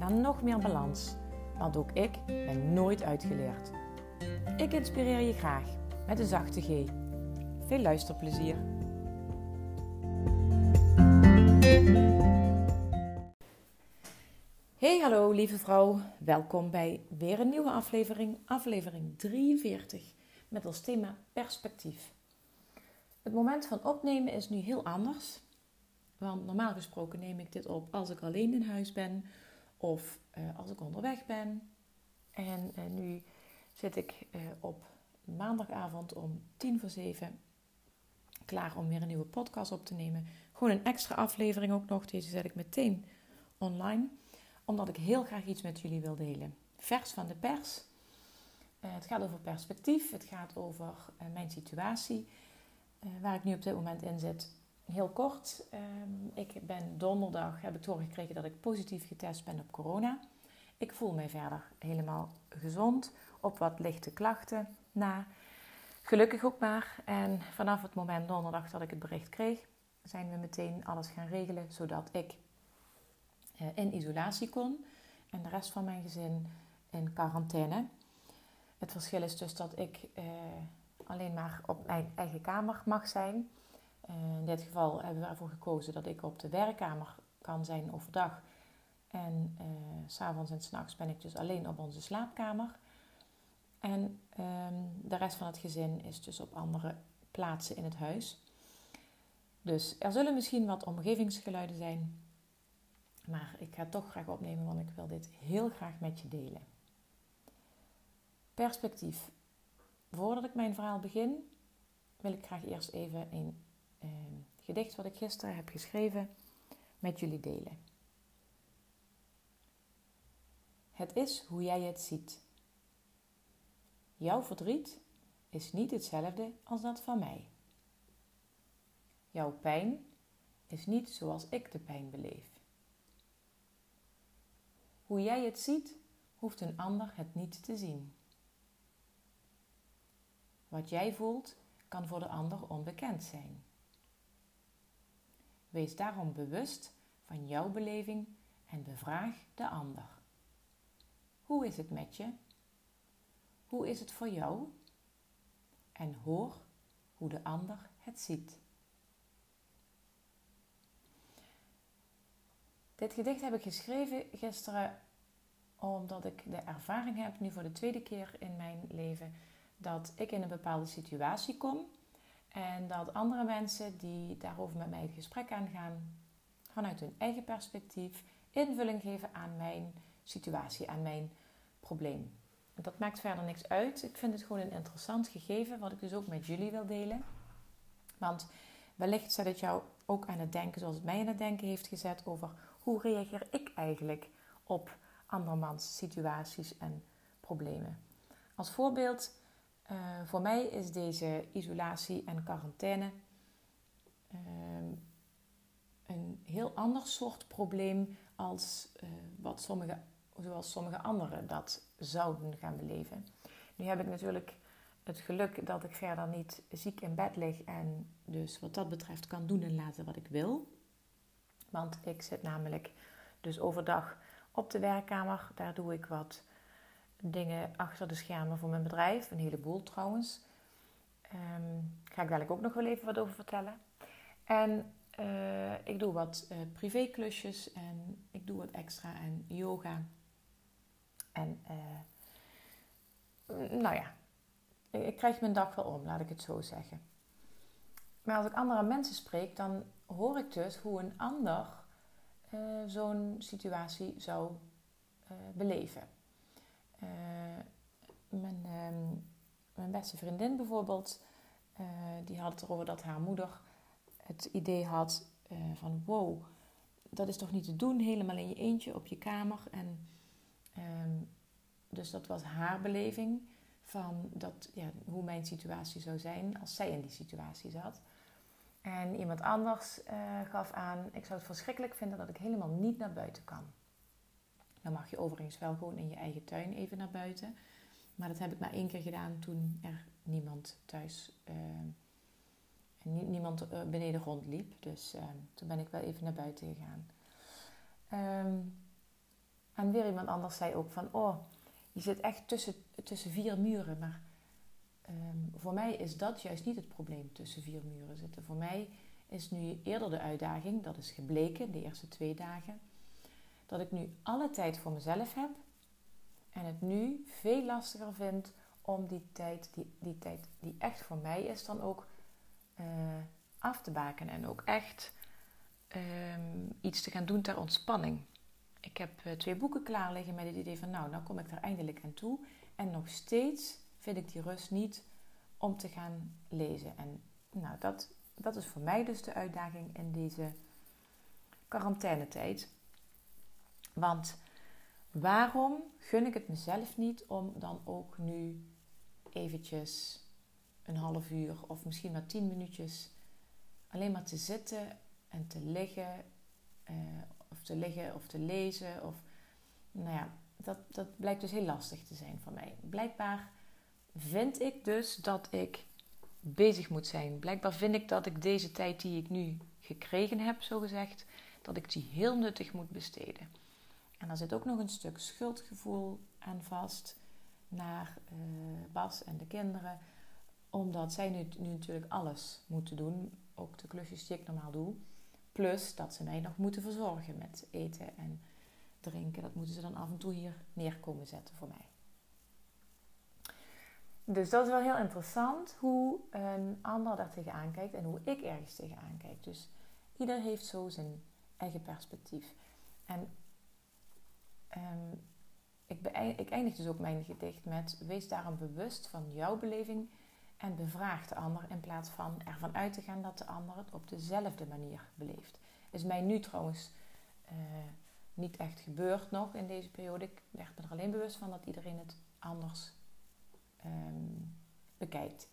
naar nog meer balans. Want ook ik ben nooit uitgeleerd. Ik inspireer je graag met een zachte G. Veel luisterplezier. Hey hallo lieve vrouw, welkom bij weer een nieuwe aflevering, aflevering 43 met als thema perspectief. Het moment van opnemen is nu heel anders, want normaal gesproken neem ik dit op als ik alleen in huis ben of uh, als ik onderweg ben. En uh, nu zit ik uh, op maandagavond om tien voor zeven klaar om weer een nieuwe podcast op te nemen. Gewoon een extra aflevering ook nog. Deze zet ik meteen online. Omdat ik heel graag iets met jullie wil delen. Vers van de pers. het gaat over perspectief. Het gaat over mijn situatie. waar ik nu op dit moment in zit heel kort. Um, ik ben donderdag, heb ik doorgekregen dat ik positief getest ben op corona. Ik voel mij verder helemaal gezond, op wat lichte klachten na. Gelukkig ook maar. En vanaf het moment donderdag dat ik het bericht kreeg, zijn we meteen alles gaan regelen, zodat ik uh, in isolatie kon en de rest van mijn gezin in quarantaine. Het verschil is dus dat ik uh, alleen maar op mijn eigen kamer mag zijn. Eh, in dit geval hebben we ervoor gekozen dat ik op de werkkamer kan zijn overdag. En uh, s'avonds en s'nachts ben ik dus alleen op onze slaapkamer. En ehm, de rest van het gezin is dus op andere plaatsen in het huis. Dus er zullen misschien wat omgevingsgeluiden zijn. Maar ik ga het toch graag opnemen, want ik wil dit heel graag met je delen. Perspectief. Voordat ik mijn verhaal begin, wil ik graag eerst even een uh, gedicht wat ik gisteren heb geschreven met jullie delen. Het is hoe jij het ziet. Jouw verdriet is niet hetzelfde als dat van mij. Jouw pijn is niet zoals ik de pijn beleef. Hoe jij het ziet, hoeft een ander het niet te zien. Wat jij voelt, kan voor de ander onbekend zijn. Wees daarom bewust van jouw beleving en bevraag de ander. Hoe is het met je? Hoe is het voor jou? En hoor hoe de ander het ziet. Dit gedicht heb ik geschreven gisteren omdat ik de ervaring heb, nu voor de tweede keer in mijn leven, dat ik in een bepaalde situatie kom en dat andere mensen die daarover met mij het gesprek aangaan, vanuit hun eigen perspectief invulling geven aan mijn situatie, aan mijn probleem. Dat maakt verder niks uit. Ik vind het gewoon een interessant gegeven, wat ik dus ook met jullie wil delen. Want wellicht zet het jou ook aan het denken, zoals het mij aan het denken heeft gezet, over hoe reageer ik eigenlijk op andermans situaties en problemen. Als voorbeeld uh, voor mij is deze isolatie en quarantaine uh, een heel ander soort probleem als uh, wat sommige, zoals sommige anderen dat zouden gaan beleven. Nu heb ik natuurlijk het geluk dat ik verder niet ziek in bed lig en dus wat dat betreft kan doen en laten wat ik wil. Want ik zit namelijk dus overdag op de werkkamer. Daar doe ik wat dingen achter de schermen voor mijn bedrijf. Een heleboel trouwens. Um, ga ik dadelijk ook nog wel even wat over vertellen. En uh, ik doe wat uh, privéklusjes en ik doe wat extra en yoga. En uh, nou ja, ik krijg mijn dag wel om, laat ik het zo zeggen. Maar als ik andere mensen spreek, dan hoor ik dus hoe een ander zo'n situatie zou beleven. Mijn, uh, mijn beste vriendin bijvoorbeeld, uh, die had het erover dat haar moeder het idee had van wow, dat is toch niet te doen, helemaal in je eentje op je kamer. En Ehm, dus dat was haar beleving van dat, ja, hoe mijn situatie zou zijn als zij in die situatie zat. En iemand anders gaf aan, ik zou het verschrikkelijk vinden dat ik helemaal niet naar buiten kan. Dan mag je overigens wel gewoon in je eigen tuin even naar buiten. Maar dat heb ik maar één keer gedaan toen er niemand thuis, uh, niemand uh, beneden rondliep. Dus uh, toen ben ik wel even naar buiten gegaan. Um, en weer iemand anders zei ook van, oh, je zit echt tussen, tussen vier muren. Maar um, voor mij is dat juist niet het probleem, tussen vier muren zitten. Voor mij is nu eerder de uitdaging, dat is gebleken de eerste twee dagen, dat ik nu alle tijd voor mezelf heb en het nu veel lastiger vind om die tijd, die, die tijd die echt voor mij is, dan ook uh, af te baken en ook echt um, iets te gaan doen ter ontspanning. Ik heb uh, twee boeken klaar liggen met het idee van, nou, nou kom ik er eindelijk aan toe. En nog steeds vind ik die rust niet om te gaan lezen. En nou, dat, dat is voor mij dus de uitdaging in deze quarantainetijd. Want waarom gun ik het mezelf niet om dan ook nu eventjes een half uur of misschien maar tien minuutjes alleen maar te zitten en te liggen, uh, of te liggen of te lezen. Of, nou ja, dat, dat blijkt dus heel lastig te zijn voor mij. Blijkbaar vind ik dus dat ik bezig moet zijn. Blijkbaar vind ik dat ik deze tijd die ik nu gekregen heb, zo gezegd, dat ik die heel nuttig moet besteden. En daar zit ook nog een stuk schuldgevoel aan vast naar uh, Bas en de kinderen. Omdat zij nu, nu natuurlijk alles moeten doen, ook de klusjes die ik normaal doe. Plus dat ze mij nog moeten verzorgen met eten en drinken. Dat moeten ze dan af en toe hier neerkomen zetten voor mij. Dus dat is wel heel interessant hoe een ander daar tegenaan kijkt en hoe ik ergens tegenaan kijk. Dus ieder heeft zo zijn eigen perspectief. En um, ik, ik eindig dus ook mijn gedicht met: Wees daarom bewust van jouw beleving en bevraag de ander in plaats van ervan uit te gaan dat de ander het op dezelfde manier beleeft. Is mij nu trouwens uh, niet echt gebeurd nog in deze periode. Ik werd me er alleen bewust van dat iedereen het anders um, bekijkt.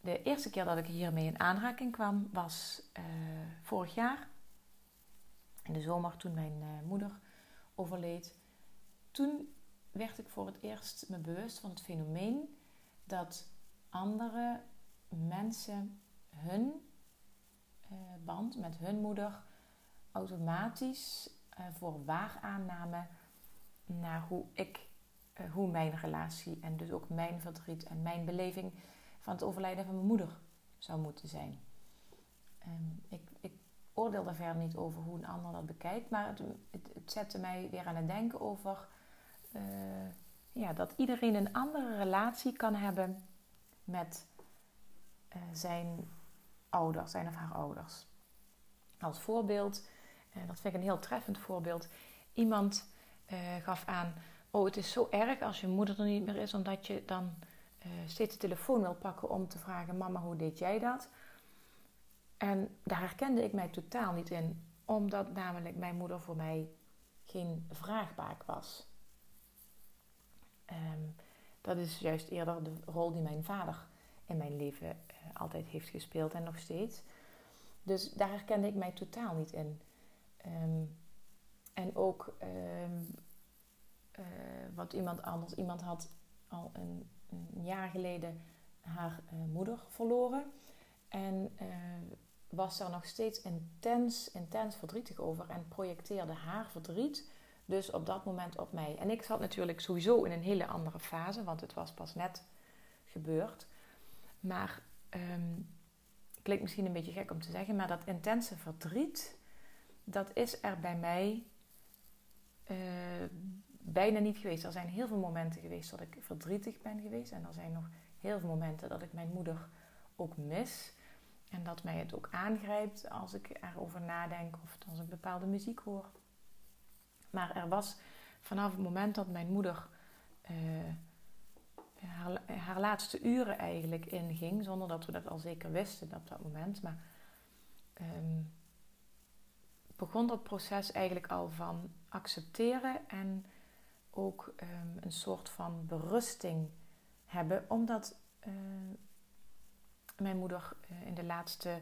De eerste keer dat ik hiermee in aanraking kwam was uh, vorig jaar. In de zomer toen mijn uh, moeder overleed. Toen werd ik voor het eerst me bewust van het fenomeen dat andere mensen hun uh, band met hun moeder automatisch uh, voor waar aannamen naar hoe ik, uh, hoe mijn relatie en dus ook mijn verdriet en mijn beleving van het overlijden van mijn moeder zou moeten zijn. Ik, ik oordeel daar verder niet over hoe een ander dat bekijkt, maar het, het, zette mij weer aan het denken over ja, dat iedereen een andere relatie kan hebben met uh, zijn ouders, zijn of haar ouders. Als voorbeeld, uh, dat vind ik een heel treffend voorbeeld. Iemand gaf aan: Oh, het is zo erg als je moeder er niet meer is, omdat je dan steeds de telefoon wil pakken om te vragen: Mama, hoe deed jij dat? En daar herkende ik mij totaal niet in, omdat namelijk mijn moeder voor mij geen vraagbaak was. Um, dat is juist eerder de rol die mijn vader in mijn leven uh, altijd heeft gespeeld en nog steeds. Dus daar herkende ik mij totaal niet in. Um, en ook um, uh, wat iemand anders, iemand had al een, jaar geleden haar uh, moeder verloren. En was daar nog steeds intens, intens verdrietig over en projecteerde haar verdriet dus op dat moment op mij. En ik zat natuurlijk sowieso in een hele andere fase, want het was pas net gebeurd. Maar um, klinkt misschien een beetje gek om te zeggen, maar dat intense verdriet, dat is er bij mij uh, bijna niet geweest. Er zijn heel veel momenten geweest dat ik verdrietig ben geweest. En er zijn nog heel veel momenten dat ik mijn moeder ook mis. En dat mij het ook aangrijpt als ik erover nadenk of als ik bepaalde muziek hoor. Maar er was vanaf het moment dat mijn moeder uh, haar, laatste uren eigenlijk inging, zonder dat we dat al zeker wisten op dat moment, maar um, begon dat proces eigenlijk al van accepteren en ook ehm, een soort van berusting hebben, omdat eh, mijn moeder eh, in de laatste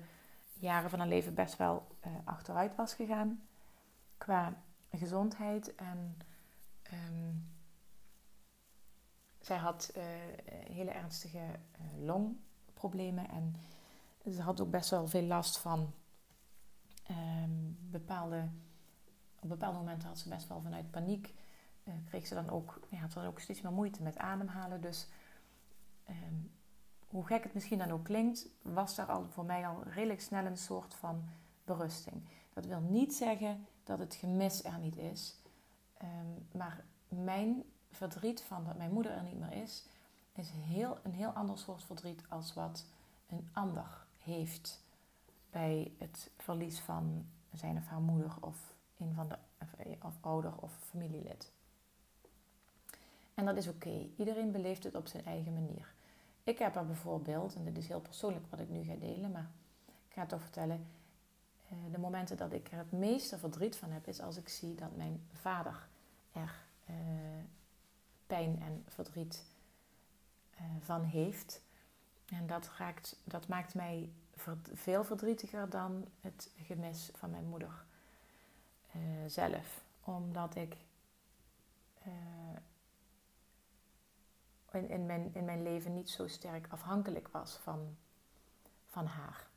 jaren van haar leven best wel uh, achteruit was gegaan qua gezondheid. En um, zij had hele ernstige longproblemen en ze had ook best wel veel last van um, bepaalde. Op bepaalde momenten had ze best wel vanuit paniek. Uh, kreeg ze dan ook, ja, had ze dan ook steeds meer moeite met ademhalen. Dus um, hoe gek het misschien dan ook klinkt, was daar al voor mij al redelijk snel een soort van berusting. Dat wil niet zeggen dat het gemis er niet is. Um, maar mijn verdriet van dat mijn moeder er niet meer is, is heel, een heel ander soort verdriet als wat een ander heeft bij het verlies van zijn of haar moeder of een van de of ouder of familielid. En dat is oké. Iedereen beleeft het op zijn eigen manier. Ik heb er bijvoorbeeld, en dit is heel persoonlijk wat ik nu ga delen, maar ik ga het toch vertellen. Eh, de momenten dat ik er het meeste verdriet van heb, is als ik zie dat mijn vader er uh, pijn en verdriet uh, van heeft. En dat, raakt, dat maakt mij veel verdrietiger dan het gemis van mijn moeder zelf. Omdat ik in, in, mijn, in mijn leven niet zo sterk afhankelijk was van, van haar.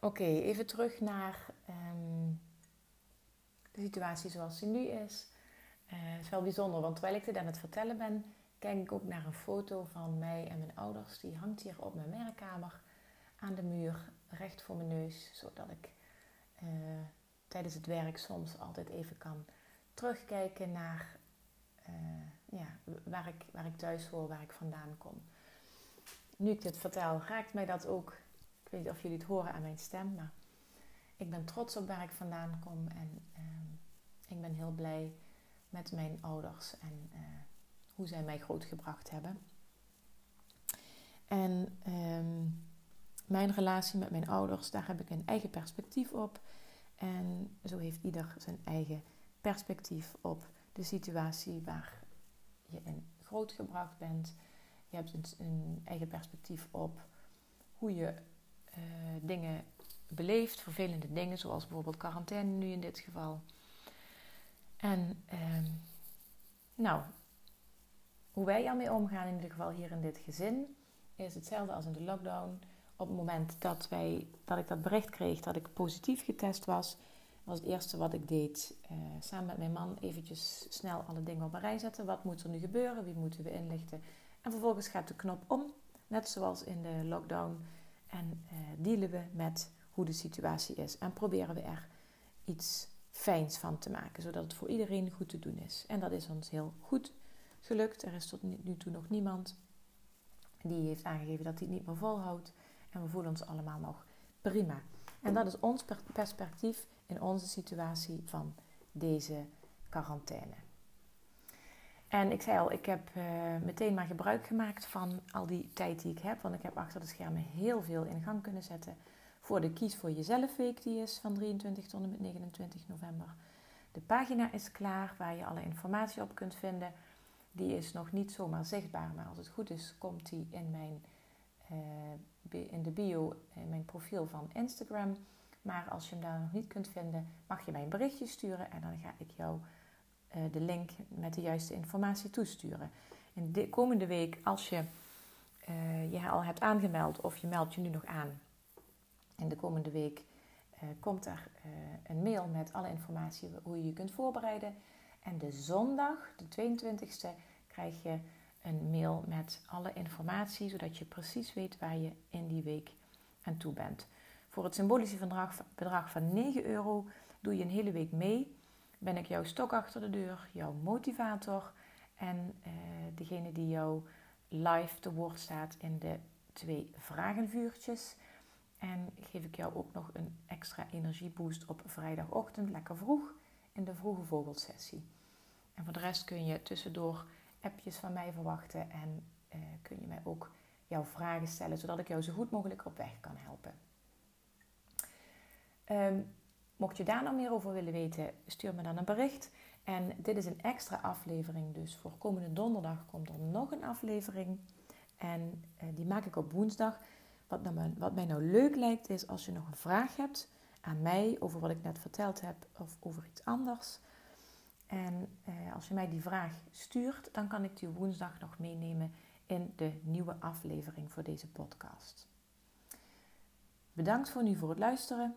Oké, even terug naar um, de situatie zoals die nu is. Uh, het is wel bijzonder, want terwijl ik dit aan het vertellen ben, kijk ik ook naar een foto van mij en mijn ouders. Die hangt hier op mijn werkkamer aan de muur, recht voor mijn neus, zodat ik uh, tijdens het werk soms altijd even kan terugkijken naar uh, ja, waar, ik, waar ik thuis hoor, waar ik vandaan kom. Nu ik dit vertel, raakt mij dat ook. Ik weet niet of jullie het horen aan mijn stem, maar ik ben trots op waar ik vandaan kom en uh, ik ben heel blij met mijn ouders en uh, hoe zij mij grootgebracht hebben. En um, mijn relatie met mijn ouders, daar heb ik een eigen perspectief op. En zo heeft ieder zijn eigen perspectief op de situatie waar je in grootgebracht bent. Je hebt een, eigen perspectief op hoe je uh, dingen beleeft, vervelende dingen, zoals bijvoorbeeld quarantaine nu in dit geval. En uh, nou, hoe wij ermee omgaan, in ieder geval hier in dit gezin, is hetzelfde als in de lockdown. Op het moment dat, wij, dat ik dat bericht kreeg dat ik positief getest was, was het eerste wat ik deed. Uh, samen met mijn man eventjes snel alle dingen op een rij zetten. Wat moet er nu gebeuren? Wie moeten we inlichten? En vervolgens gaat de knop om, net zoals in de lockdown. En uh, dealen we met hoe de situatie is. En proberen we er iets fijns van te maken, zodat het voor iedereen goed te doen is. En dat is ons heel goed gelukt. Er is tot nu toe nog niemand die heeft aangegeven dat hij het niet meer volhoudt. En we voelen ons allemaal nog prima. En dat is ons perspectief in onze situatie van deze quarantaine. En ik zei al, ik heb uh, meteen maar gebruik gemaakt van al die tijd die ik heb. Want ik heb achter de schermen heel veel in gang kunnen zetten voor de Kies voor Jezelf week. Die is van 23 tot en met 29 november. De pagina is klaar waar je alle informatie op kunt vinden. Die is nog niet zomaar zichtbaar, maar als het goed is, komt die in, mijn, uh, in de bio, in mijn profiel van Instagram. Maar als je hem daar nog niet kunt vinden, mag je mij een berichtje sturen en dan ga ik jou uh, de link met de juiste informatie toesturen. In de komende week, als je uh, je al hebt aangemeld of je meldt je nu nog aan, in de komende week komt er een mail met alle informatie hoe je je kunt voorbereiden. En de zondag, de 22e, krijg je een mail met alle informatie, zodat je precies weet waar je in die week aan toe bent. Voor het symbolische bedrag, bedrag van 9 euro doe je een hele week mee. Ben ik jouw stok achter de deur, jouw motivator en eh, degene die jou live te woord staat in de twee vragenvuurtjes. En geef ik jou ook nog een extra energieboost op vrijdagochtend, lekker vroeg, in de vroege vogelsessie. En voor de rest kun je tussendoor appjes van mij verwachten en uh, kun je mij ook jouw vragen stellen, zodat ik jou zo goed mogelijk op weg kan helpen. Um, mocht je daar nog meer over willen weten, stuur me dan een bericht. En dit is een extra aflevering, dus voor komende donderdag komt er nog een aflevering. En eh, die maak ik op woensdag. Wat, nou, wat mij nou leuk lijkt is als je nog een vraag hebt aan mij over wat ik net verteld heb of over iets anders. En eh, als je mij die vraag stuurt, dan kan ik die woensdag nog meenemen in de nieuwe aflevering voor deze podcast. Bedankt voor nu voor het luisteren.